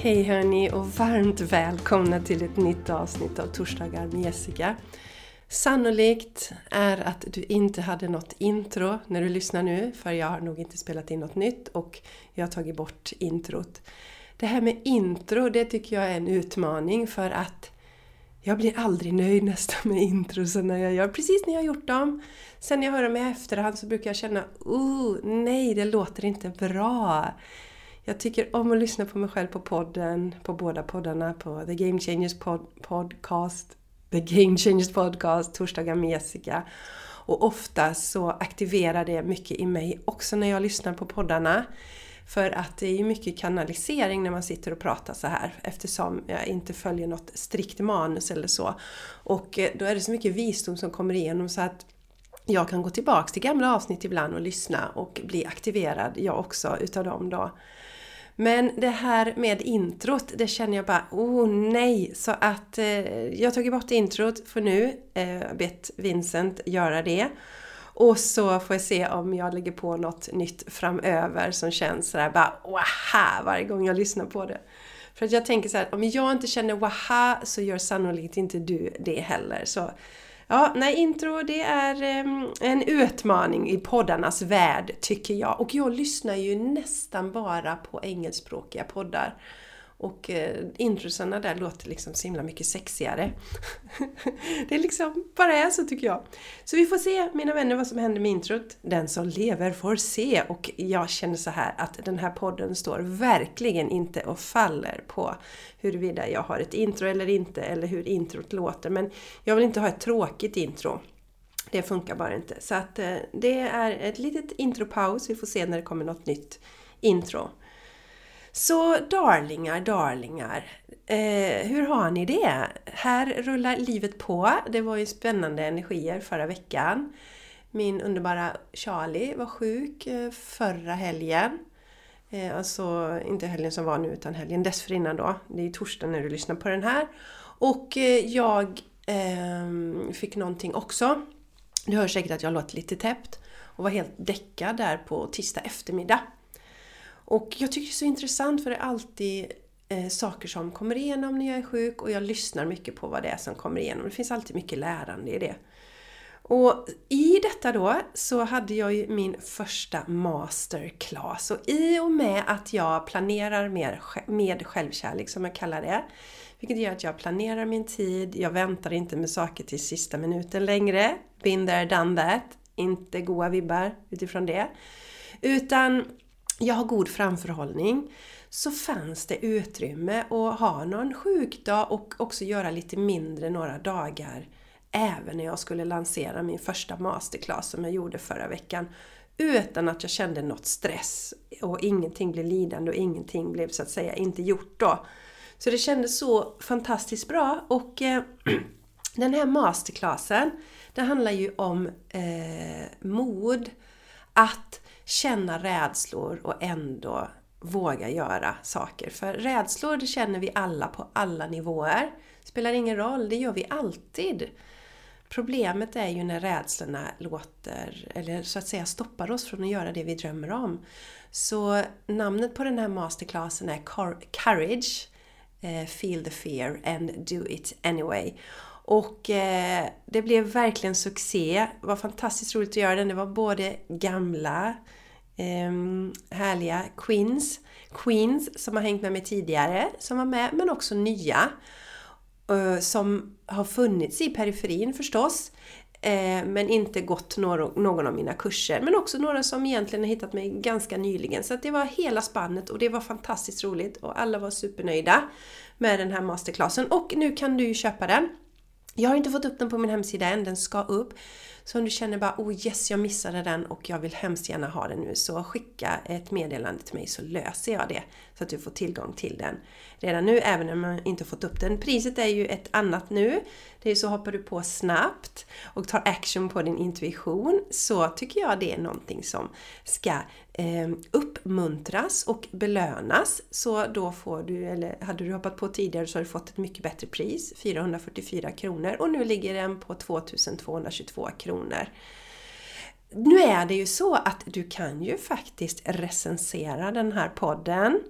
Hej hörni och varmt välkomna till ett nytt avsnitt av Torsdagar med Jessica. Sannolikt är att du inte hade något intro när du lyssnar nu, för jag har nog inte spelat in något nytt och jag har tagit bort introt. Det här med intro, det tycker jag är en utmaning för att jag blir aldrig nöjd nästan med introsen när jag gör, precis när jag har gjort dem. Sen när jag hör dem i efterhand så brukar jag känna, oh nej, det låter inte bra. Jag tycker om att lyssna på mig själv på podden, på båda poddarna, på The Game Changers pod Podcast, The Game Changers Podcast, Torsdagar med Jessica. Och ofta så aktiverar det mycket i mig också när jag lyssnar på poddarna. För att det är ju mycket kanalisering när man sitter och pratar så här eftersom jag inte följer något strikt manus eller så. Och eh, då är det så mycket visdom som kommer igenom så att jag kan gå tillbaks till gamla avsnitt ibland och lyssna och bli aktiverad jag också utav dem då. Men det här med introt, det känner jag bara, oh nej! Så att eh, jag har tagit bort introt för nu, eh, bett Vincent göra det. Och så får jag se om jag lägger på något nytt framöver som känns sådär bara waha varje gång jag lyssnar på det. För att jag tänker så här, om jag inte känner waha så gör sannolikt inte du det heller. Så Ja, nej, intro det är ehm, en utmaning i poddarnas värld tycker jag. Och jag lyssnar ju nästan bara på engelskspråkiga poddar. Och eh, introsarna där låter liksom så himla mycket sexigare. det är liksom bara är så tycker jag. Så vi får se mina vänner vad som händer med introt. Den som lever får se. Och jag känner så här att den här podden står verkligen inte och faller på huruvida jag har ett intro eller inte eller hur introt låter. Men jag vill inte ha ett tråkigt intro. Det funkar bara inte. Så att eh, det är ett litet intropaus. Vi får se när det kommer något nytt intro. Så darlingar, darlingar. Eh, hur har ni det? Här rullar livet på. Det var ju spännande energier förra veckan. Min underbara Charlie var sjuk eh, förra helgen. Eh, alltså inte helgen som var nu utan helgen dessförinnan då. Det är ju torsdag när du lyssnar på den här. Och eh, jag eh, fick någonting också. Du hör säkert att jag låter lite täppt och var helt däckad där på tisdag eftermiddag. Och jag tycker det är så intressant för det är alltid eh, saker som kommer igenom när jag är sjuk och jag lyssnar mycket på vad det är som kommer igenom. Det finns alltid mycket lärande i det. Och i detta då så hade jag ju min första masterclass och i och med att jag planerar mer med självkärlek som jag kallar det vilket gör att jag planerar min tid, jag väntar inte med saker till sista minuten längre. Been there, done that. Inte goa vibbar utifrån det. Utan jag har god framförhållning så fanns det utrymme att ha någon sjukdag och också göra lite mindre några dagar även när jag skulle lansera min första masterclass som jag gjorde förra veckan utan att jag kände något stress och ingenting blev lidande och ingenting blev så att säga inte gjort då. Så det kändes så fantastiskt bra och eh, den här masterclassen det handlar ju om eh, mod att känna rädslor och ändå våga göra saker. För rädslor det känner vi alla på alla nivåer. Spelar ingen roll, det gör vi alltid. Problemet är ju när rädslorna låter, eller så att säga stoppar oss från att göra det vi drömmer om. Så namnet på den här masterclassen är Courage, eh, Feel the fear and do it anyway. Och eh, det blev verkligen succé. Det var fantastiskt roligt att göra den. Det var både gamla Ehm, härliga queens, queens som har hängt med mig tidigare, som var med, men också nya. Eh, som har funnits i periferin förstås, eh, men inte gått någon av mina kurser. Men också några som egentligen har hittat mig ganska nyligen. Så det var hela spannet och det var fantastiskt roligt och alla var supernöjda med den här masterclassen. Och nu kan du ju köpa den. Jag har inte fått upp den på min hemsida än, den ska upp. Så om du känner bara oh yes, jag missade den och jag vill hemskt gärna ha den nu så skicka ett meddelande till mig så löser jag det så att du får tillgång till den redan nu även om jag inte fått upp den. Priset är ju ett annat nu. Det är så hoppar du på snabbt och tar action på din intuition så tycker jag det är någonting som ska eh, uppmuntras och belönas. Så då får du, eller hade du hoppat på tidigare så har du fått ett mycket bättre pris, 444 kronor och nu ligger den på 2222 kronor. Nu är det ju så att du kan ju faktiskt recensera den här podden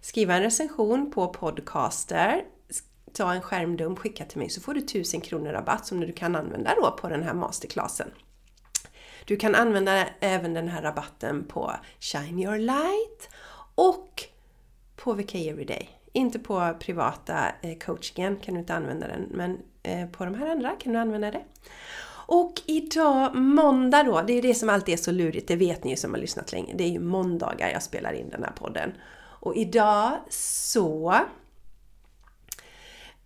skriva en recension på Podcaster, ta en skärmdump, skicka till mig så får du 1000 kronor rabatt som du kan använda då på den här masterclassen. Du kan använda även den här rabatten på Shine Your Light och på VK Everyday. Inte på privata eh, coachingen kan du inte använda den, men eh, på de här andra kan du använda det. Och idag, måndag då, det är det som alltid är så lurigt, det vet ni ju som har lyssnat länge. Det är ju måndagar jag spelar in den här podden. Och idag så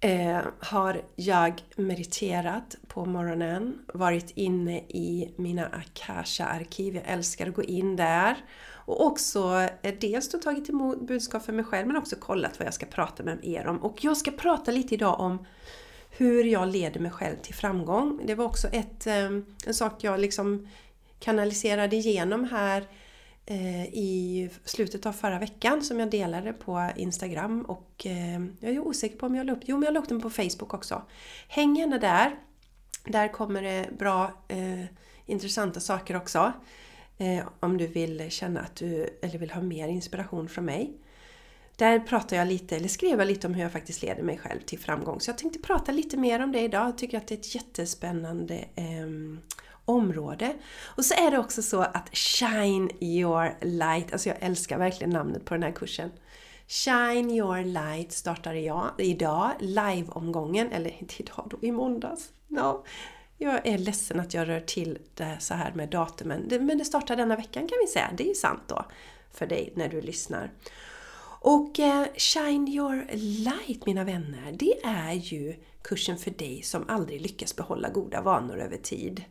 eh, har jag mediterat på morgonen, varit inne i mina Akasha-arkiv. Jag älskar att gå in där. Och också eh, dels då tagit emot budskap för mig själv men också kollat vad jag ska prata med er om. Och jag ska prata lite idag om hur jag leder mig själv till framgång. Det var också ett, eh, en sak jag liksom kanaliserade igenom här eh, Eh, i slutet av förra veckan som jag delade på Instagram och eh, jag är osäker på om jag la upp, jo men jag la upp den på Facebook också. Häng gärna där. Där kommer det bra eh, intressanta saker också. Eh, om du vill känna att du, eller vill ha mer inspiration från mig. Där pratar jag lite, eller skrev jag lite om hur jag faktiskt leder mig själv till framgång. Så jag tänkte prata lite mer om det idag. Jag tycker att det är ett jättespännande eh, område. Och så är det också så att Shine your light, alltså jag älskar verkligen namnet på den här kursen. Shine your light startar jag idag, live-omgången, eller inte idag då, i måndags. No. Jag är ledsen att jag rör till det så här med datumen. Men det startar denna veckan kan vi säga. Det är ju sant då för dig när du lyssnar. Och eh, Shine your light mina vänner, det är ju kursen för dig som aldrig lyckas behålla goda vanor över tid.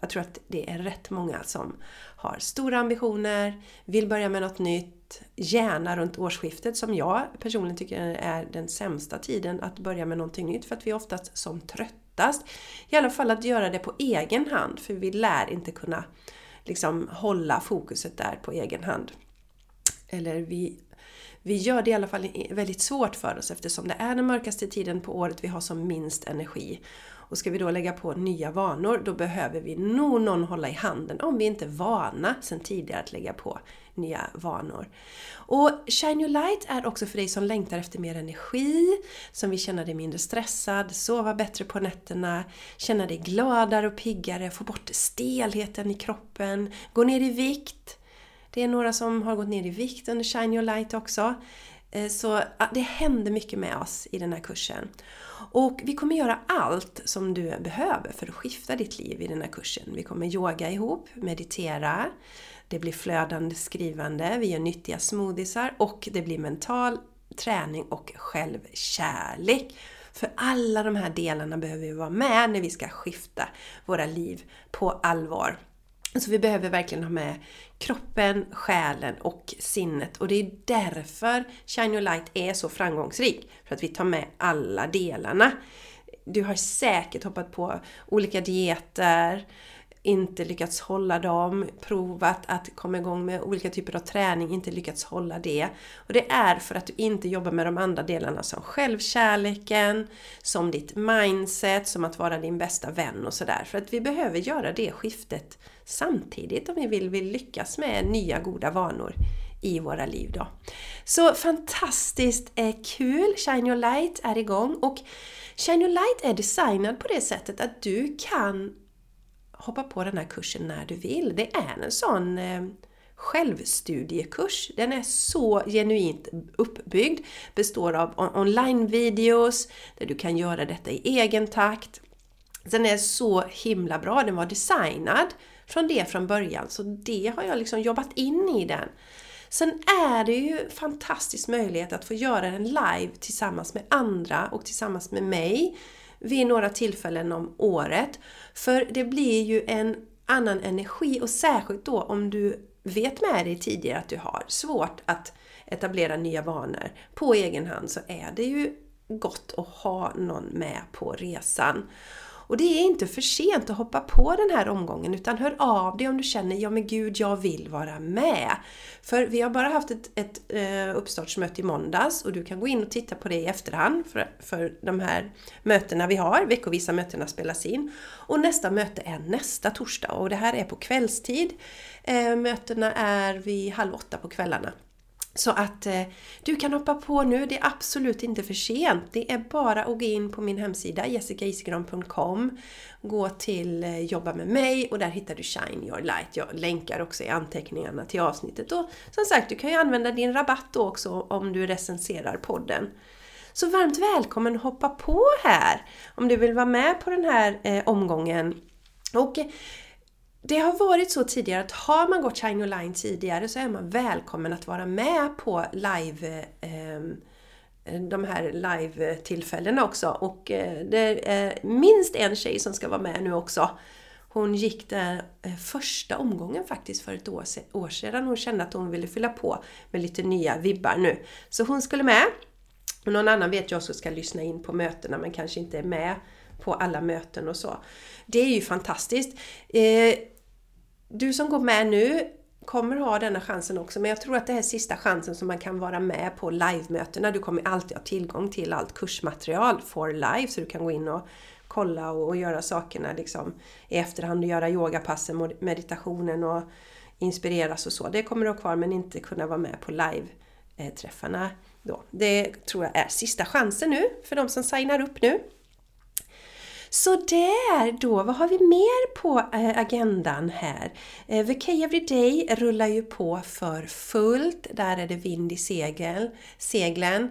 Jag tror att det är rätt många som har stora ambitioner, vill börja med något nytt, gärna runt årsskiftet som jag personligen tycker är den sämsta tiden att börja med någonting nytt för att vi är oftast som tröttast. I alla fall att göra det på egen hand, för vi lär inte kunna liksom hålla fokuset där på egen hand. Eller vi, vi gör det i alla fall väldigt svårt för oss eftersom det är den mörkaste tiden på året vi har som minst energi. Och ska vi då lägga på nya vanor, då behöver vi nog någon hålla i handen om vi inte är vana sedan tidigare att lägga på nya vanor. Och Shine Your Light är också för dig som längtar efter mer energi, som vill känna dig mindre stressad, sova bättre på nätterna, känna dig gladare och piggare, få bort stelheten i kroppen, gå ner i vikt. Det är några som har gått ner i vikt under Shine Your Light också. Eh, så ah, det händer mycket med oss i den här kursen. Och vi kommer göra allt som du behöver för att skifta ditt liv i den här kursen. Vi kommer yoga ihop, meditera, det blir flödande skrivande, vi gör nyttiga smoothiesar och det blir mental träning och självkärlek. För alla de här delarna behöver vi vara med när vi ska skifta våra liv på allvar. Så vi behöver verkligen ha med kroppen, själen och sinnet. Och det är därför Shine Your Light är så framgångsrik. För att vi tar med alla delarna. Du har säkert hoppat på olika dieter, inte lyckats hålla dem, provat att komma igång med olika typer av träning, inte lyckats hålla det. Och det är för att du inte jobbar med de andra delarna som självkärleken, som ditt mindset, som att vara din bästa vän och sådär. För att vi behöver göra det skiftet samtidigt om vi vill, vill lyckas med nya goda vanor i våra liv då. Så fantastiskt eh, kul! Shine Your Light är igång och Shine Your Light är designad på det sättet att du kan hoppa på den här kursen när du vill. Det är en sån eh, självstudiekurs. Den är så genuint uppbyggd. Består av online-videos där du kan göra detta i egen takt. Den är så himla bra. Den var designad från det från början, så det har jag liksom jobbat in i den. Sen är det ju fantastisk möjlighet att få göra den live tillsammans med andra och tillsammans med mig vid några tillfällen om året. För det blir ju en annan energi och särskilt då om du vet med dig tidigare att du har svårt att etablera nya vanor på egen hand så är det ju gott att ha någon med på resan. Och det är inte för sent att hoppa på den här omgången utan hör av dig om du känner ja men gud jag vill vara med. För vi har bara haft ett, ett eh, uppstartsmöte i måndags och du kan gå in och titta på det i efterhand för, för de här mötena vi har. Veckovisa mötena spelas in. Och nästa möte är nästa torsdag och det här är på kvällstid. Eh, mötena är vid halv åtta på kvällarna. Så att eh, du kan hoppa på nu, det är absolut inte för sent. Det är bara att gå in på min hemsida jessicaisegran.com Gå till eh, Jobba med mig och där hittar du Shine Your Light. Jag länkar också i anteckningarna till avsnittet. Och som sagt, du kan ju använda din rabatt då också om du recenserar podden. Så varmt välkommen att hoppa på här! Om du vill vara med på den här eh, omgången. Och det har varit så tidigare att har man gått Shine Line tidigare så är man välkommen att vara med på live eh, de här live-tillfällena också. Och eh, det är minst en tjej som ska vara med nu också. Hon gick den eh, första omgången faktiskt för ett år sedan. Hon kände att hon ville fylla på med lite nya vibbar nu. Så hon skulle med. Och någon annan vet jag också ska lyssna in på mötena men kanske inte är med på alla möten och så. Det är ju fantastiskt. Eh, du som går med nu kommer ha denna chansen också, men jag tror att det är sista chansen som man kan vara med på livemötena. Du kommer alltid ha tillgång till allt kursmaterial for live, så du kan gå in och kolla och, och göra sakerna liksom i efterhand och göra yogapassen, meditationen och inspireras och så. Det kommer du ha kvar, men inte kunna vara med på live-träffarna eh, då. Det tror jag är sista chansen nu för de som signar upp nu. Så där då, vad har vi mer på eh, agendan här? Eh, VK Everyday rullar ju på för fullt. Där är det vind i segel, seglen.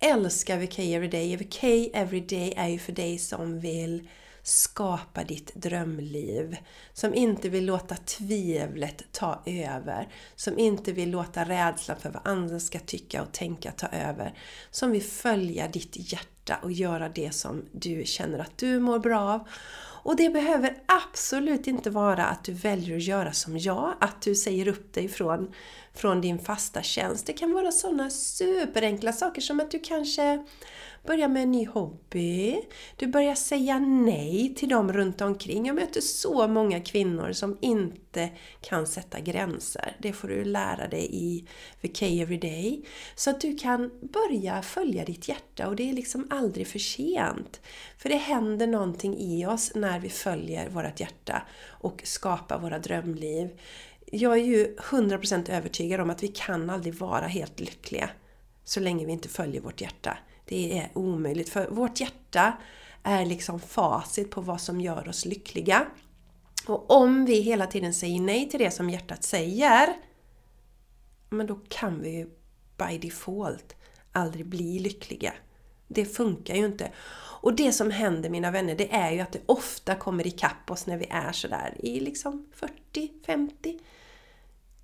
Älskar VK Everyday. VK Everyday är ju för dig som vill skapa ditt drömliv. Som inte vill låta tvivlet ta över. Som inte vill låta rädslan för vad andra ska tycka och tänka ta över. Som vill följa ditt hjärta och göra det som du känner att du mår bra av. Och det behöver absolut inte vara att du väljer att göra som jag, att du säger upp dig från, från din fasta tjänst. Det kan vara sådana superenkla saker som att du kanske börjar med en ny hobby. Du börjar säga nej till dem runt omkring. Jag möter så många kvinnor som inte kan sätta gränser. Det får du lära dig i VK Everyday. Så att du kan börja följa ditt hjärta och det är liksom aldrig för sent. För det händer någonting i oss när vi följer vårt hjärta och skapar våra drömliv. Jag är ju 100% övertygad om att vi kan aldrig vara helt lyckliga så länge vi inte följer vårt hjärta. Det är omöjligt för vårt hjärta är liksom facit på vad som gör oss lyckliga. Och om vi hela tiden säger nej till det som hjärtat säger, men då kan vi ju by default aldrig bli lyckliga. Det funkar ju inte. Och det som händer mina vänner, det är ju att det ofta kommer ikapp oss när vi är sådär i liksom 40, 50,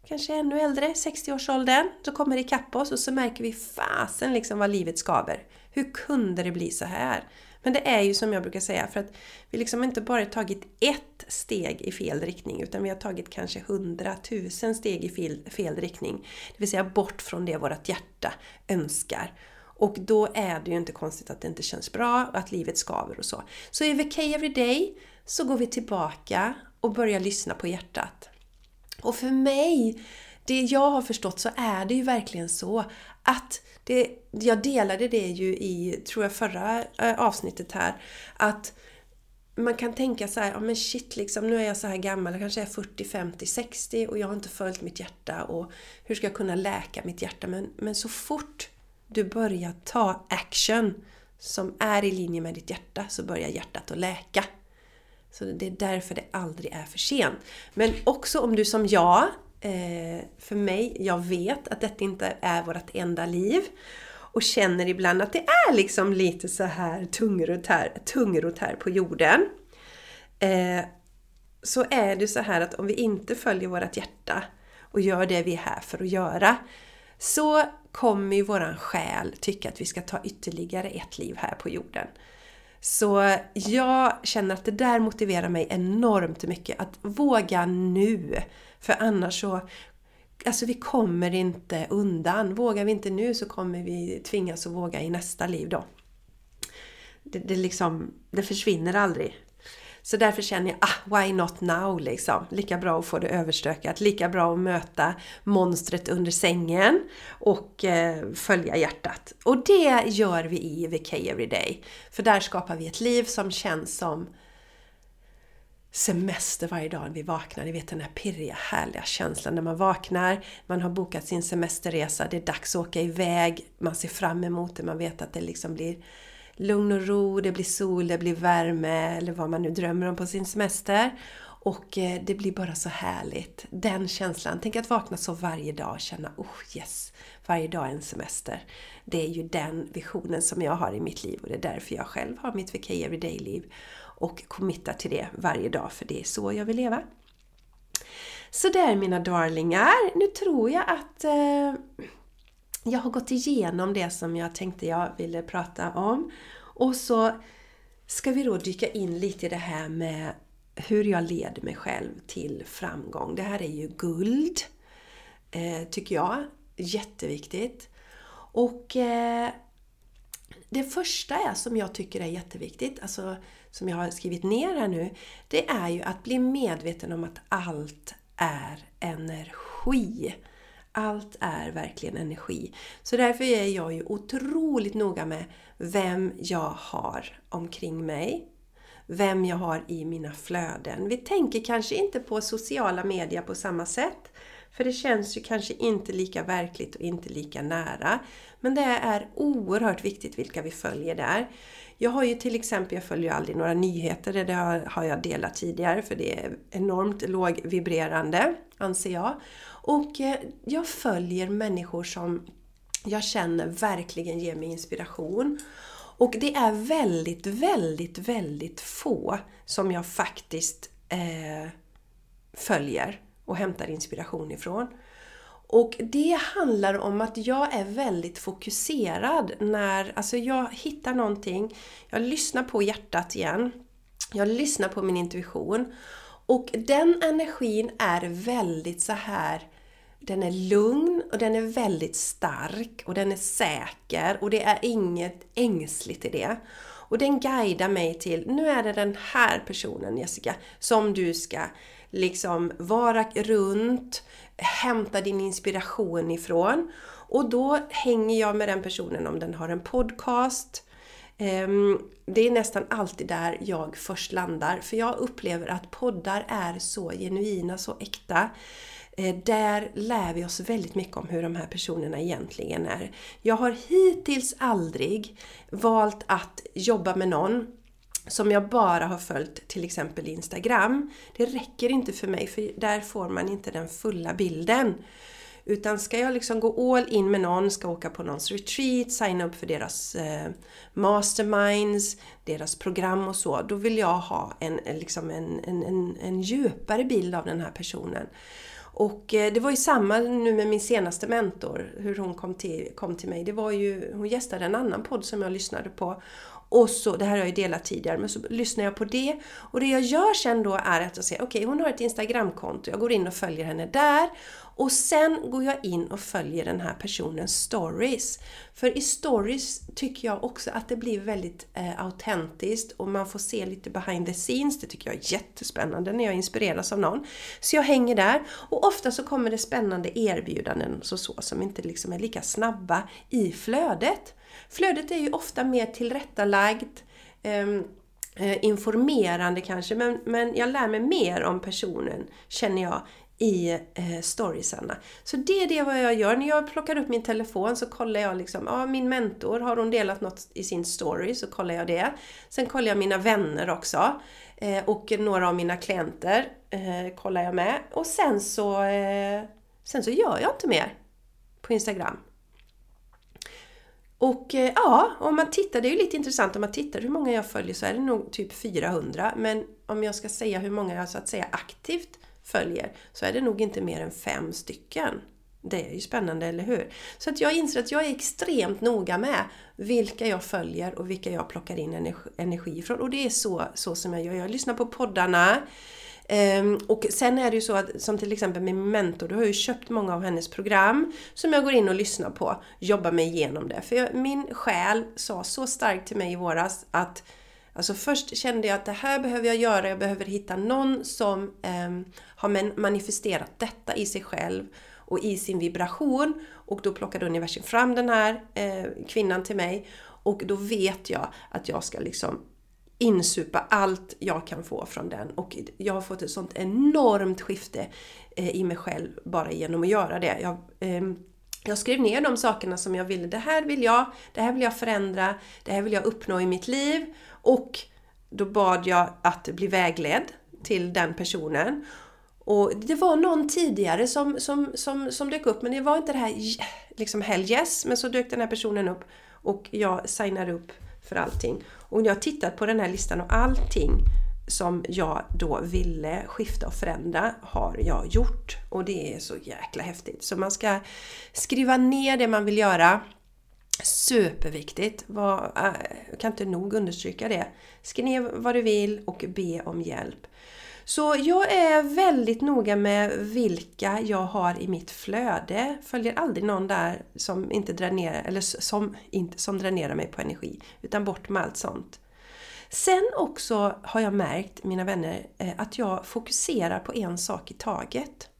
kanske ännu äldre, 60-årsåldern, så kommer det ikapp oss och så märker vi fasen liksom vad livet skaver. Hur kunde det bli så här? Men det är ju som jag brukar säga, för att vi liksom inte bara tagit ett steg i fel riktning, utan vi har tagit kanske hundratusen steg i fel, fel riktning. Det vill säga bort från det vårt hjärta önskar. Och då är det ju inte konstigt att det inte känns bra och att livet skaver och så. Så i VK Everyday så går vi tillbaka och börjar lyssna på hjärtat. Och för mig, det jag har förstått så är det ju verkligen så att det, jag delade det ju i, tror jag, förra eh, avsnittet här, att man kan tänka så här, ja men shit liksom, nu är jag så här gammal, jag kanske är 40, 50, 60 och jag har inte följt mitt hjärta och hur ska jag kunna läka mitt hjärta? Men, men så fort du börjar ta action som är i linje med ditt hjärta så börjar hjärtat att läka. Så det är därför det aldrig är för sent. Men också om du som jag, eh, för mig, jag vet att detta inte är vårt enda liv och känner ibland att det är liksom lite så här tungrot här, tungrot här på jorden. Eh, så är det så här att om vi inte följer vårt hjärta och gör det vi är här för att göra så kommer ju våran själ tycka att vi ska ta ytterligare ett liv här på jorden. Så jag känner att det där motiverar mig enormt mycket att våga nu. För annars så Alltså vi kommer inte undan. Vågar vi inte nu så kommer vi tvingas att våga i nästa liv då. Det, det, liksom, det försvinner aldrig. Så därför känner jag, ah, why not now liksom? Lika bra att få det överstökat, lika bra att möta monstret under sängen och eh, följa hjärtat. Och det gör vi i VK Everyday. För där skapar vi ett liv som känns som semester varje dag när vi vaknar. Ni vet den här pirriga, härliga känslan när man vaknar. Man har bokat sin semesterresa, det är dags att åka iväg. Man ser fram emot det, man vet att det liksom blir lugn och ro, det blir sol, det blir värme eller vad man nu drömmer om på sin semester. Och eh, det blir bara så härligt. Den känslan. Tänk att vakna så varje dag och känna oh yes, varje dag är en semester. Det är ju den visionen som jag har i mitt liv och det är därför jag själv har mitt VK Everyday-liv och committar till det varje dag för det är så jag vill leva. Så där mina darlingar, nu tror jag att eh, jag har gått igenom det som jag tänkte jag ville prata om. Och så ska vi då dyka in lite i det här med hur jag leder mig själv till framgång. Det här är ju guld, eh, tycker jag. Jätteviktigt. Och eh, det första är som jag tycker är jätteviktigt, alltså som jag har skrivit ner här nu, det är ju att bli medveten om att allt är energi. Allt är verkligen energi. Så därför är jag ju otroligt noga med vem jag har omkring mig. Vem jag har i mina flöden. Vi tänker kanske inte på sociala medier på samma sätt. För det känns ju kanske inte lika verkligt och inte lika nära. Men det är oerhört viktigt vilka vi följer där. Jag har ju till exempel, jag följer aldrig några nyheter, det har jag delat tidigare för det är enormt lågvibrerande, anser jag. Och eh, jag följer människor som jag känner verkligen ger mig inspiration. Och det är väldigt, väldigt, väldigt få som jag faktiskt eh, följer och hämtar inspiration ifrån. Och det handlar om att jag är väldigt fokuserad när alltså jag hittar någonting, jag lyssnar på hjärtat igen, jag lyssnar på min intuition och den energin är väldigt så här den är lugn och den är väldigt stark och den är säker och det är inget ängsligt i det. Och den guidar mig till, nu är det den här personen Jessica som du ska liksom vara runt, hämta din inspiration ifrån. Och då hänger jag med den personen om den har en podcast. Ehm, det är nästan alltid där jag först landar, för jag upplever att poddar är så genuina, så äkta. Eh, där lär vi oss väldigt mycket om hur de här personerna egentligen är. Jag har hittills aldrig valt att jobba med någon som jag bara har följt till exempel Instagram. Det räcker inte för mig för där får man inte den fulla bilden. Utan ska jag liksom gå all in med någon, ska åka på någons retreat, signa upp för deras eh, masterminds, deras program och så, då vill jag ha en, liksom en, en, en, en djupare bild av den här personen. Och eh, det var ju samma nu med min senaste mentor, hur hon kom till, kom till mig. Det var ju, hon gästade en annan podd som jag lyssnade på. Och så, det här har jag ju delat tidigare, men så lyssnar jag på det. Och det jag gör sen då är att jag säger, okej okay, hon har ett Instagramkonto, jag går in och följer henne där. Och sen går jag in och följer den här personens stories. För i stories tycker jag också att det blir väldigt eh, autentiskt och man får se lite behind the scenes. Det tycker jag är jättespännande när jag inspireras av någon. Så jag hänger där och ofta så kommer det spännande erbjudanden och så, så som inte liksom är lika snabba i flödet. Flödet är ju ofta mer tillrättalagt, ehm, eh, informerande kanske, men, men jag lär mig mer om personen, känner jag, i eh, storiesarna. Så det är det vad jag gör. När jag plockar upp min telefon så kollar jag liksom, ja min mentor, har hon delat något i sin story så kollar jag det. Sen kollar jag mina vänner också. Eh, och några av mina klienter eh, kollar jag med. Och sen så, eh, sen så gör jag inte mer på Instagram. Och eh, ja, om man tittar, det är ju lite intressant om man tittar hur många jag följer så är det nog typ 400. Men om jag ska säga hur många jag så att säga aktivt följer så är det nog inte mer än fem stycken. Det är ju spännande, eller hur? Så att jag inser att jag är extremt noga med vilka jag följer och vilka jag plockar in energi ifrån. Och det är så, så som jag gör. Jag lyssnar på poddarna. Um, och sen är det ju så att, som till exempel min mentor, då har jag ju köpt många av hennes program som jag går in och lyssnar på, jobbar mig igenom det. För jag, min själ sa så starkt till mig i våras att Alltså först kände jag att det här behöver jag göra, jag behöver hitta någon som um, har manifesterat detta i sig själv och i sin vibration. Och då plockade universum fram den här eh, kvinnan till mig och då vet jag att jag ska liksom insupa allt jag kan få från den. Och jag har fått ett sånt enormt skifte eh, i mig själv bara genom att göra det. Jag, ehm, jag skrev ner de sakerna som jag ville. Det här vill jag, det här vill jag förändra, det här vill jag uppnå i mitt liv. Och då bad jag att bli vägledd till den personen. Och det var någon tidigare som, som, som, som dök upp, men det var inte det här liksom hell yes, men så dök den här personen upp och jag signade upp för allting. Och jag har tittat på den här listan och allting som jag då ville skifta och förändra har jag gjort. Och det är så jäkla häftigt. Så man ska skriva ner det man vill göra. Superviktigt! Var, jag äh, kan inte nog understryka det. Skriv ner vad du vill och be om hjälp. Så jag är väldigt noga med vilka jag har i mitt flöde. Följer aldrig någon där som inte dränerar, eller som, inte, som dränerar mig på energi. Utan bort med allt sånt. Sen också har jag märkt, mina vänner, eh, att jag fokuserar på en sak i taget.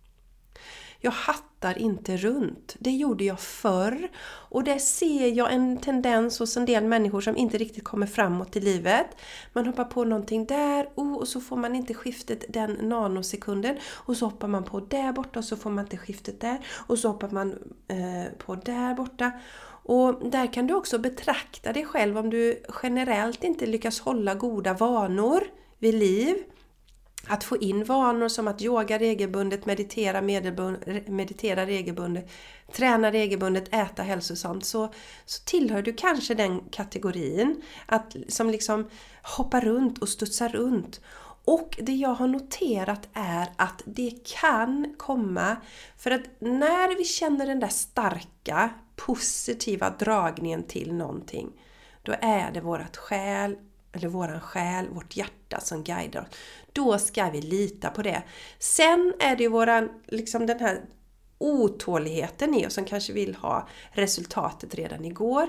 Jag hattar inte runt. Det gjorde jag förr. Och där ser jag en tendens hos en del människor som inte riktigt kommer framåt i livet. Man hoppar på någonting där oh, och så får man inte skiftet den nanosekunden. Och så hoppar man på där borta och så får man inte skiftet där. Och så hoppar man eh, på där borta. Och där kan du också betrakta dig själv om du generellt inte lyckas hålla goda vanor vid liv. Att få in vanor som att yoga regelbundet, meditera, meditera regelbundet, träna regelbundet, äta hälsosamt så, så tillhör du kanske den kategorin att, som liksom hoppar runt och studsar runt. Och det jag har noterat är att det kan komma för att när vi känner den där starka positiva dragningen till någonting då är det vårat själ eller våran själ, vårt hjärta som guidar oss. Då ska vi lita på det. Sen är det ju våran, liksom den här otåligheten i oss som kanske vill ha resultatet redan igår.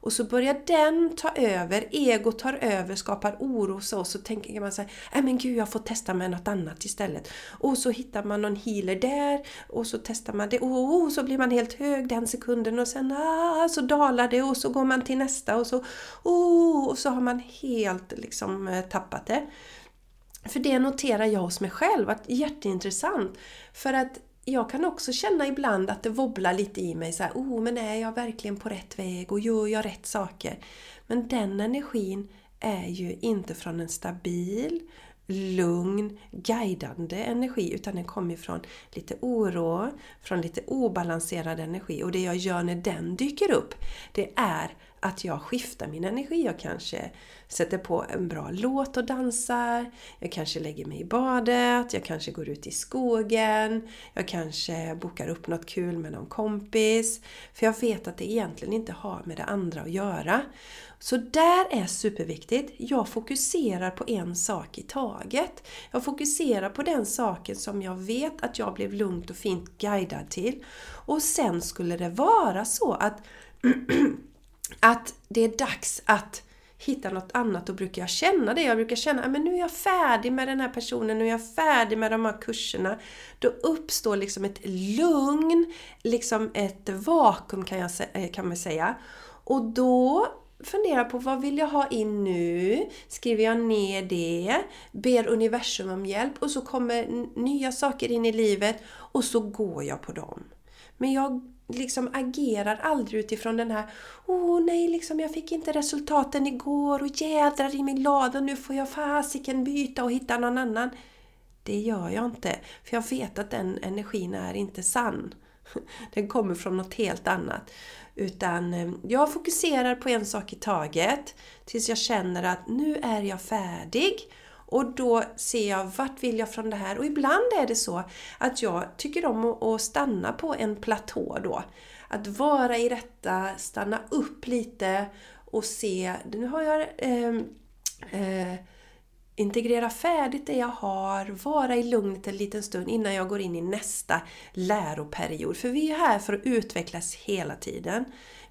Och så börjar den ta över, ego tar över, skapar oro hos oss. Så tänker man så här, nej men gud jag får testa med något annat istället. Och så hittar man någon healer där och så testar man det. Och, och så blir man helt hög den sekunden och sen ah, så dalar det och så går man till nästa och så, oh, och så har man helt liksom eh, tappat det. För det noterar jag hos mig själv, att jätteintressant. För att jag kan också känna ibland att det wobblar lite i mig så här, oh men är jag verkligen på rätt väg och gör jag rätt saker? Men den energin är ju inte från en stabil, lugn, guidande energi utan den kommer från lite oro, från lite obalanserad energi och det jag gör när den dyker upp det är att jag skiftar min energi. Jag kanske sätter på en bra låt och dansar. Jag kanske lägger mig i badet. Jag kanske går ut i skogen. Jag kanske bokar upp något kul med någon kompis. För jag vet att det egentligen inte har med det andra att göra. Så där är superviktigt. Jag fokuserar på en sak i taget. Jag fokuserar på den saken som jag vet att jag blev lugnt och fint guidad till. Och sen skulle det vara så att att det är dags att hitta något annat, då brukar jag känna det. Jag brukar känna ah, att nu är jag färdig med den här personen, nu är jag färdig med de här kurserna. Då uppstår liksom ett lugn, liksom ett vakuum kan, jag, eh, kan man säga. Och då funderar på vad vill jag ha in nu? Skriver jag ner det? Ber universum om hjälp och så kommer nya saker in i livet och så går jag på dem. Men jag liksom agerar aldrig utifrån den här Åh oh, nej, liksom, jag fick inte resultaten igår och jädrar i min lada, nu får jag fasiken byta och hitta någon annan. Det gör jag inte, för jag vet att den energin är inte sann. Den kommer från något helt annat. Utan eh, jag fokuserar på en sak i taget tills jag känner att nu är jag färdig och då ser jag vart vill jag från det här? Och ibland är det så att jag tycker om att stanna på en platå då. Att vara i detta, stanna upp lite och se, nu har jag eh, eh, integrera färdigt det jag har, vara i lugnet en liten stund innan jag går in i nästa läroperiod. För vi är här för att utvecklas hela tiden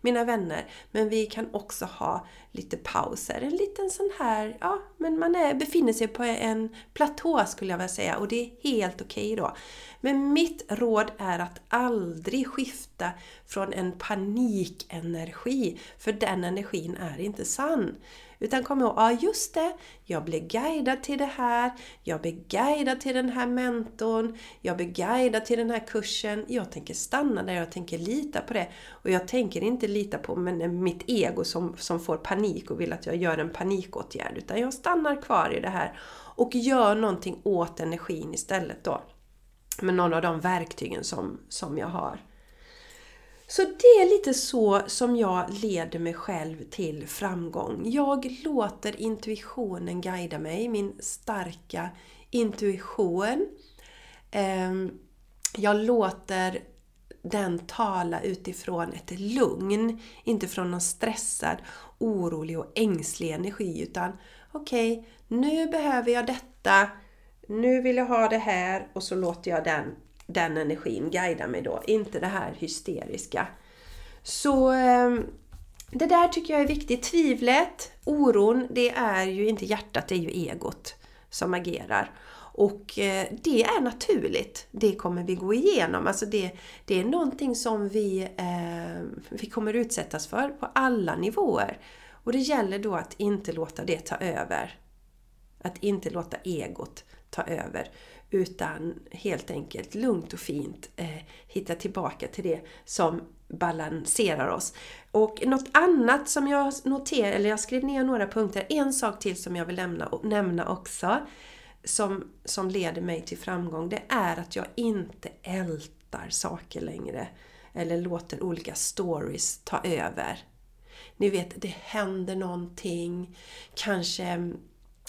mina vänner. Men vi kan också ha lite pauser. En liten sån här, ja, men man är, befinner sig på en platå skulle jag vilja säga och det är helt okej okay då. Men mitt råd är att aldrig skifta från en panikenergi, för den energin är inte sann. Utan kom ihåg, ja just det, jag blir guidad till det här, jag blir guidad till den här mentorn, jag blir guidad till den här kursen. Jag tänker stanna där, jag tänker lita på det. Och jag tänker inte lita på men eh, mitt ego som, som får panik och vill att jag gör en panikåtgärd. Utan jag stannar kvar i det här och gör någonting åt energin istället då. Med någon av de verktygen som, som jag har. Så det är lite så som jag leder mig själv till framgång. Jag låter intuitionen guida mig, min starka intuition. Ehm, jag låter den tala utifrån ett lugn, inte från någon stressad, orolig och ängslig energi utan okej, okay, nu behöver jag detta, nu vill jag ha det här och så låter jag den den energin guidar mig då, inte det här hysteriska. Så ehm, det där tycker jag är viktigt. Tvivlet, oron, det är ju inte hjärtat, det är ju egot som agerar. Och eh, det är naturligt. Det kommer vi gå igenom. Alltså det, det är någonting som vi, eh, vi kommer utsättas för på alla nivåer. Och det gäller då att inte låta det ta över. Att inte låta egot ta över utan helt enkelt lugnt och fint eh, hitta tillbaka till det som balanserar oss. Och något annat som jag noterar, eller jag skrev ner några punkter, en sak till som jag vill nämna, nämna också som, som leder mig till framgång, det är att jag inte ältar saker längre eller låter olika stories ta över. Ni vet, det händer någonting, kanske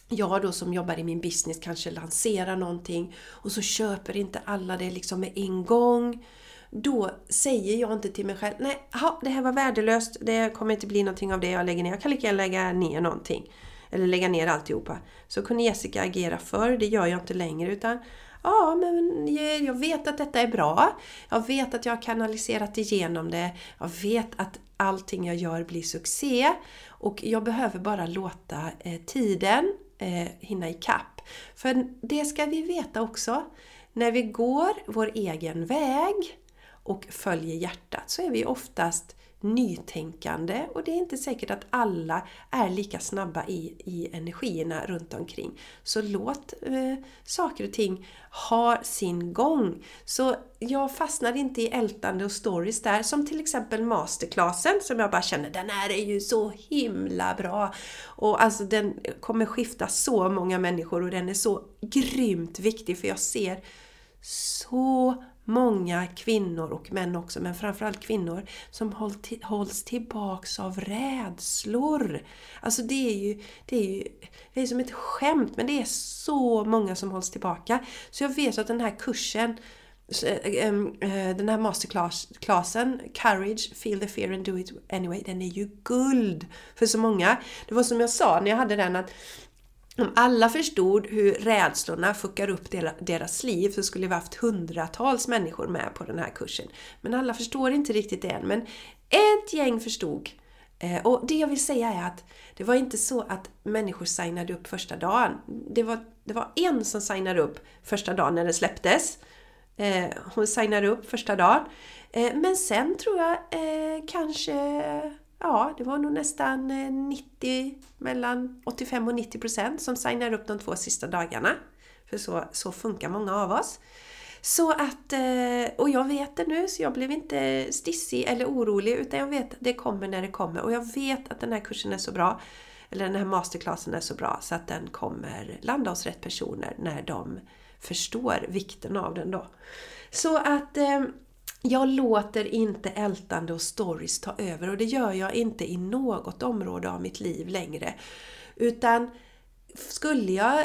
jag då som jobbar i min business kanske lanserar någonting och så köper inte alla det liksom med en gång. Då säger jag inte till mig själv, nej, aha, det här var värdelöst, det kommer inte bli någonting av det jag lägger ner. Jag kan lika gärna lägga ner någonting. Eller lägga ner alltihopa. Så kunde Jessica agera förr, det gör jag inte längre utan Ja, men jag vet att detta är bra. Jag vet att jag har kanaliserat igenom det. Jag vet att allting jag gör blir succé. Och jag behöver bara låta eh, tiden eh, hinna ikapp. För det ska vi veta också. När vi går vår egen väg och följer hjärtat så är vi oftast nytänkande och det är inte säkert att alla är lika snabba i, i energierna runt omkring. Så låt eh, saker och ting ha sin gång. Så jag fastnar inte i ältande och stories där, som till exempel masterclassen som jag bara känner, den här är ju så himla bra! Och alltså den kommer skifta så många människor och den är så grymt viktig för jag ser så många kvinnor och män också, men framförallt kvinnor, som hålls tillbaks av rädslor. Alltså det är ju, det är ju det är som ett skämt, men det är så många som hålls tillbaka. Så jag vet att den här kursen eh, eh, den här masterclassen, Courage, Feel the Fear and Do It Anyway, den är ju guld för så många. Det var som jag sa när jag hade den att om alla förstod hur rädslorna fuckar upp deras liv så skulle vi haft hundratals människor med på den här kursen. Men alla förstår inte riktigt det än. Men ett gäng förstod. Eh, och det jag vill säga är att det var inte så att människor signade upp första dagen. Det var, det var en som signade upp första dagen när den släpptes. Eh, hon signade upp första dagen. Eh, men sen tror jag kanske Ja, det var nog nästan eh, 90, mellan 85 och 90 procent som signar upp de två sista dagarna. För så, så funkar många av oss. Så att, eh, och jag vet det nu, så jag blev inte stissig eller orolig utan jag vet att det kommer när det kommer. Och jag vet att den här kursen är så bra, eller den här masterclassen är så bra, så att den kommer landa hos rätt personer när de förstår vikten av den då. Så att eh, jag låter inte ältande och stories ta över och det gör jag inte i något område av mitt liv längre. Utan skulle jag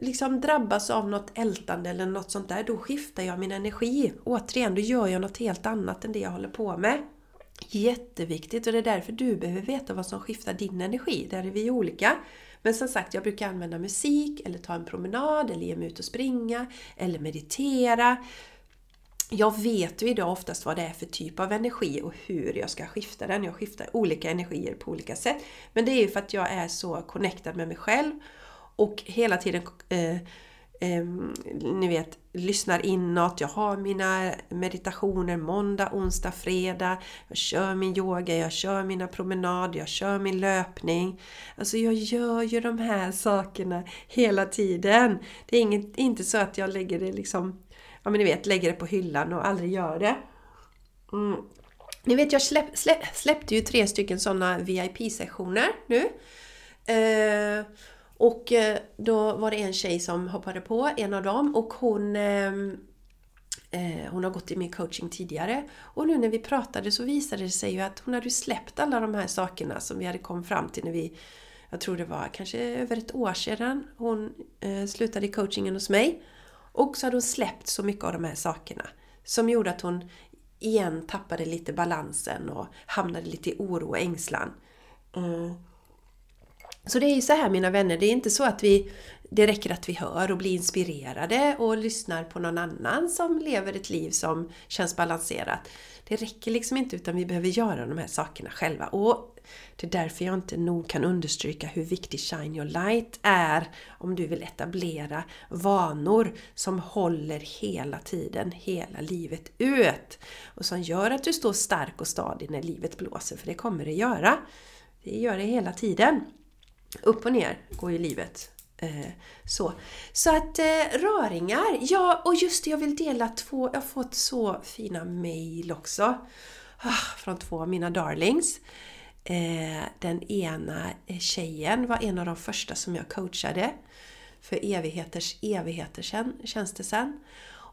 liksom drabbas av något ältande eller något sånt där, då skiftar jag min energi. Återigen, då gör jag något helt annat än det jag håller på med. Jätteviktigt och det är därför du behöver veta vad som skiftar din energi. Där är vi olika. Men som sagt, jag brukar använda musik, eller ta en promenad, eller ge mig ut och springa, eller meditera jag vet ju idag oftast vad det är för typ av energi och hur jag ska skifta den. Jag skiftar olika energier på olika sätt. Men det är ju för att jag är så connectad med mig själv och hela tiden eh, eh, ni vet, lyssnar inåt. Jag har mina meditationer måndag, onsdag, fredag. Jag kör min yoga, jag kör mina promenader, jag kör min löpning. Alltså jag gör ju de här sakerna hela tiden. Det är inget, inte så att jag lägger det liksom, ja men ni vet, lägger det på hyllan och aldrig gör det. Mm. Ni vet, jag släpp, släpp, släppte ju tre stycken sådana VIP-sessioner nu. Eh, och eh, då var det en tjej som hoppade på, en av dem, och hon eh, eh, hon har gått i min coaching tidigare och nu när vi pratade så visade det sig ju att hon hade släppt alla de här sakerna som vi hade kommit fram till när vi jag tror det var kanske över ett år sedan hon eh, slutade i coachingen hos mig. Och så hade hon släppt så mycket av de här sakerna som gjorde att hon igen tappade lite balansen och hamnade lite i oro och ängslan. Mm. Så det är ju så här mina vänner, det är inte så att vi det räcker att vi hör och blir inspirerade och lyssnar på någon annan som lever ett liv som känns balanserat. Det räcker liksom inte utan vi behöver göra de här sakerna själva. Och det är därför jag inte nog kan understryka hur viktig Shine Your Light är om du vill etablera vanor som håller hela tiden, hela livet ut. Och som gör att du står stark och stadig när livet blåser, för det kommer det göra. Det gör det hela tiden. Upp och ner går ju livet. Eh, så. så att eh, röringar, ja och just det, jag vill dela två, jag har fått så fina mail också. Ah, från två av mina darlings. Eh, den ena tjejen var en av de första som jag coachade för evigheters evigheter sen, känns det sen.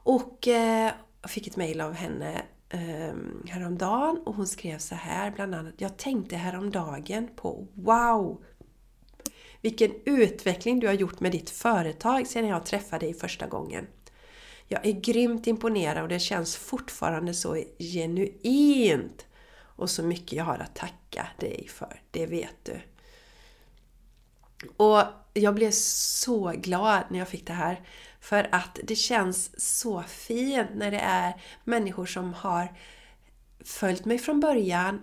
Och eh, jag fick ett mail av henne eh, häromdagen och hon skrev så här bland annat Jag tänkte häromdagen på Wow! Vilken utveckling du har gjort med ditt företag sedan jag träffade dig första gången. Jag är grymt imponerad och det känns fortfarande så genuint. Och så mycket jag har att tacka dig för, det vet du. Och jag blev så glad när jag fick det här. För att det känns så fint när det är människor som har följt mig från början,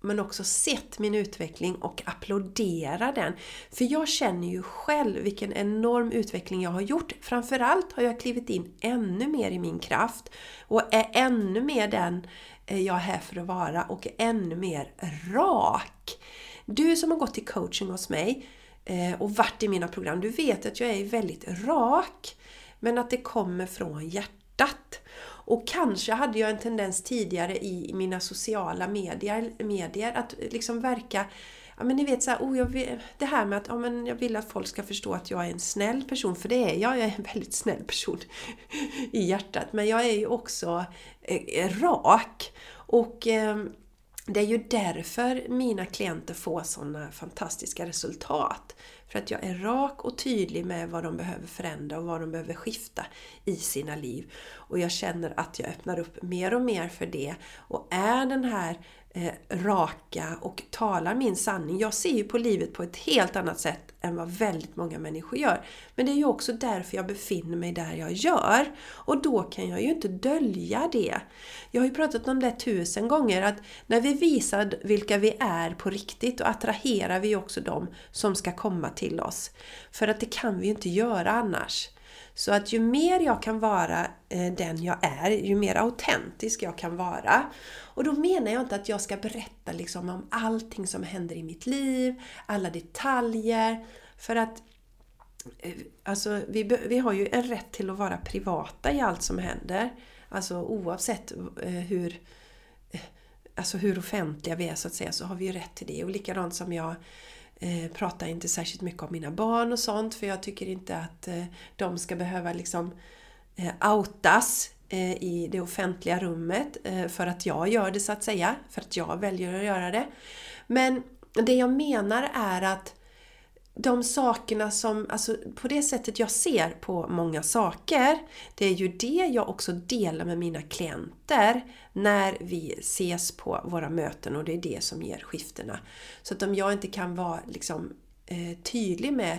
men också sett min utveckling och applådera den. För jag känner ju själv vilken enorm utveckling jag har gjort. Framförallt har jag klivit in ännu mer i min kraft och är ännu mer den Eh, jag är här för att vara och är ännu mer rak. Du som har gått i coaching hos mig eh, och varit i mina program, du vet att jag är väldigt rak. Men att det kommer från hjärtat. Och kanske hade jag en tendens tidigare i mina sociala medier, medier att liksom verka Ja men ni vet såhär, oh, vill, det här med att ja, men jag vill att folk ska förstå att jag är en snäll person, för det är jag. Jag är en väldigt snäll person i hjärtat. Men jag är ju också eh, rak. Och eh, det är ju därför mina klienter får sådana fantastiska resultat. För att jag är rak och tydlig med vad de behöver förändra och vad de behöver skifta i sina liv. Och jag känner att jag öppnar upp mer och mer för det och är den här eh, raka och talar min sanning. Jag ser ju på livet på ett helt annat sätt än vad väldigt många människor gör. Men det är ju också därför jag befinner mig där jag gör. Och då kan jag ju inte dölja det. Jag har ju pratat om det tusen gånger att när vi visar vilka vi är på riktigt, då attraherar vi också dem som ska komma till oss. För att det kan vi ju inte göra annars. Så att ju mer jag kan vara eh, den jag är, ju mer autentisk jag kan vara. Och då menar jag inte att jag ska berätta liksom om allting som händer i mitt liv, alla detaljer. För att eh, alltså, vi, vi har ju en rätt till att vara privata i allt som händer. Alltså oavsett eh, hur, alltså hur offentliga vi är så att säga, så har vi ju rätt till det. Och likadant som jag eh, pratar inte särskilt mycket om mina barn och sånt för jag tycker inte att eh, de ska behöva liksom eh, outas eh, i det offentliga rummet eh, för att jag gör det så att säga, för att jag väljer att göra det. Men det jag menar är att de sakerna som, alltså på det sättet jag ser på många saker, det är ju det jag också delar med mina klienter när vi ses på våra möten och det är det som ger skiftena. Så att om jag inte kan vara liksom eh, tydlig med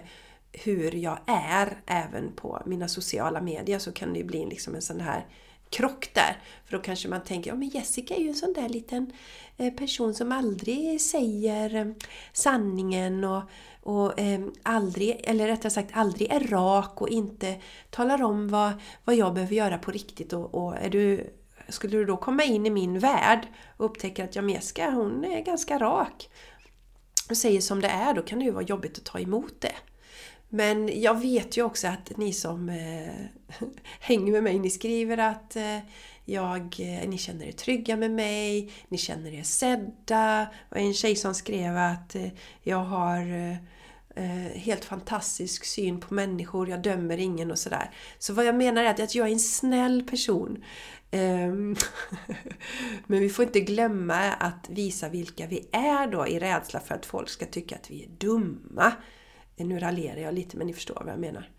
hur jag är även på mina sociala medier så kan det ju bli liksom en sån här krock där. För då kanske man tänker, ja men Jessica är ju en sån där liten eh, person som aldrig säger eh, sanningen och, och eh, aldrig, eller rättare sagt aldrig är rak och inte talar om vad, vad jag behöver göra på riktigt. Och, och är du, skulle du då komma in i min värld och upptäcka att Jessica hon är ganska rak och säger som det är, då kan det ju vara jobbigt att ta emot det. Men jag vet ju också att ni som eh, hänger med mig, ni skriver att eh, jag, eh, ni känner er trygga med mig, ni känner er sedda. Och en tjej som skrev att eh, jag har eh, helt fantastisk syn på människor, jag dömer ingen och sådär. Så vad jag menar är att jag är en snäll person. Ehm, men vi får inte glömma att visa vilka vi är då i rädsla för att folk ska tycka att vi är dumma. Nu raljerar jag lite men ni förstår vad jag menar.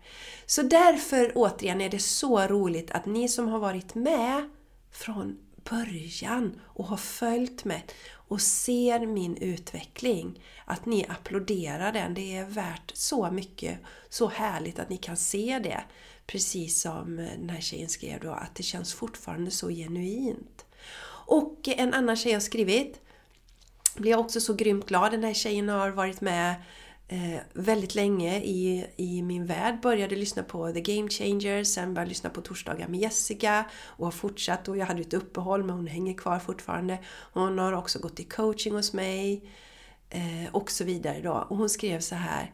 Så därför återigen är det så roligt att ni som har varit med från början och har följt mig och ser min utveckling, att ni applåderar den. Det är värt så mycket, så härligt att ni kan se det. Precis som eh, den här tjejen skrev då, att det känns fortfarande så genuint. Och en annan tjej har skrivit, blir jag också så grymt glad. Den här tjejen har varit med eh, väldigt länge i, i min värld. Började lyssna på The Game Changers, sen började lyssna på Torsdagar med Jessica och har fortsatt. Och jag hade ett uppehåll men hon hänger kvar fortfarande. Hon har också gått i coaching hos mig eh, och så vidare. Då. Och hon skrev så här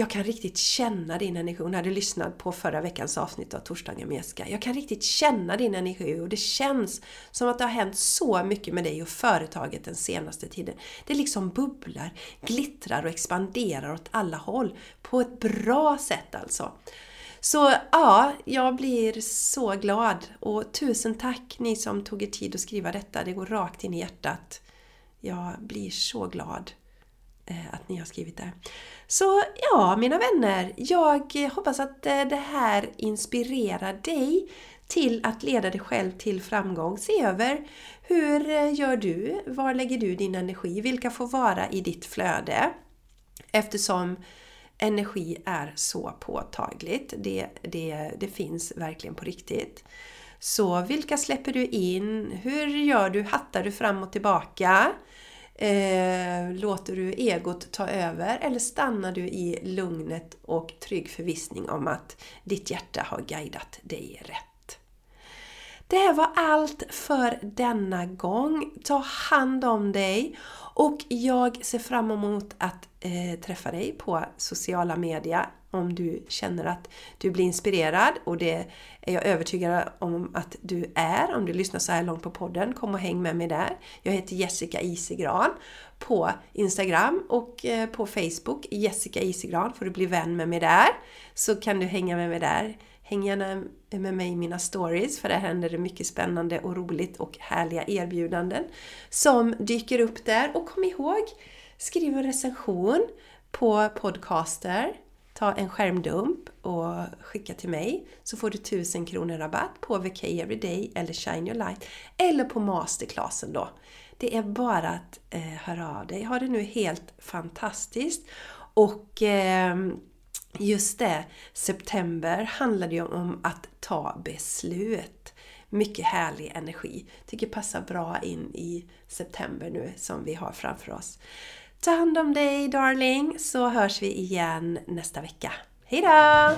jag kan riktigt känna din energi. Hon hade lyssnat på förra veckans avsnitt av Torsdagen med Jessica. Jag kan riktigt känna din energi och det känns som att det har hänt så mycket med dig och företaget den senaste tiden. Det liksom bubblar, glittrar och expanderar åt alla håll. På ett bra sätt alltså. Så ja, jag blir så glad och tusen tack ni som tog er tid att skriva detta. Det går rakt in i hjärtat. Jag blir så glad Eh, att ni har skrivit det. Så ja, mina vänner, jag hoppas att eh, det här inspirerar dig till att leda dig själv till framgång. Se över hur eh, gör du? Var lägger du din energi? Vilka får vara i ditt flöde? Eftersom energi är så påtagligt. Det, det, det finns verkligen på riktigt. Så vilka släpper du in? Hur gör du? Hattar du fram och tillbaka? Eh, låter du egot ta över eller stannar du i lugnet och trygg förvissning om att ditt hjärta har guidat dig rätt? Det var allt för denna gång. Ta hand om dig och jag ser fram emot att eh, träffa dig på sociala medier om du känner att du blir inspirerad och det är jag övertygad om att du är om du lyssnar så här långt på podden. Kom och häng med mig där. Jag heter Jessica Isigran på Instagram och eh, på Facebook. Jessica Isigran får du bli vän med mig där. Så kan du hänga med mig där. Häng gärna med mig i mina stories för där händer det mycket spännande och roligt och härliga erbjudanden som dyker upp där. Och kom ihåg, skriv en recension på podcaster ta en skärmdump och skicka till mig så får du 1000 kronor rabatt på VK Everyday eller Shine Your Light eller på masterclassen då. Det är bara att eh, höra av dig. Ha det nu helt fantastiskt! Och eh, just det, september handlade ju om att ta beslut. Mycket härlig energi. Tycker passar bra in i september nu som vi har framför oss. Ta hand om dig darling så hörs vi igen nästa vecka. Hejdå!